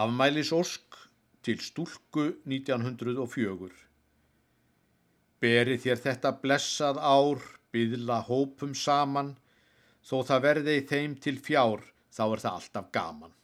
Afmælis Ósk til stúlku 1904 Beri þér þetta blessað ár, byðla hópum saman, þó það verði þeim til fjár, þá er það alltaf gaman.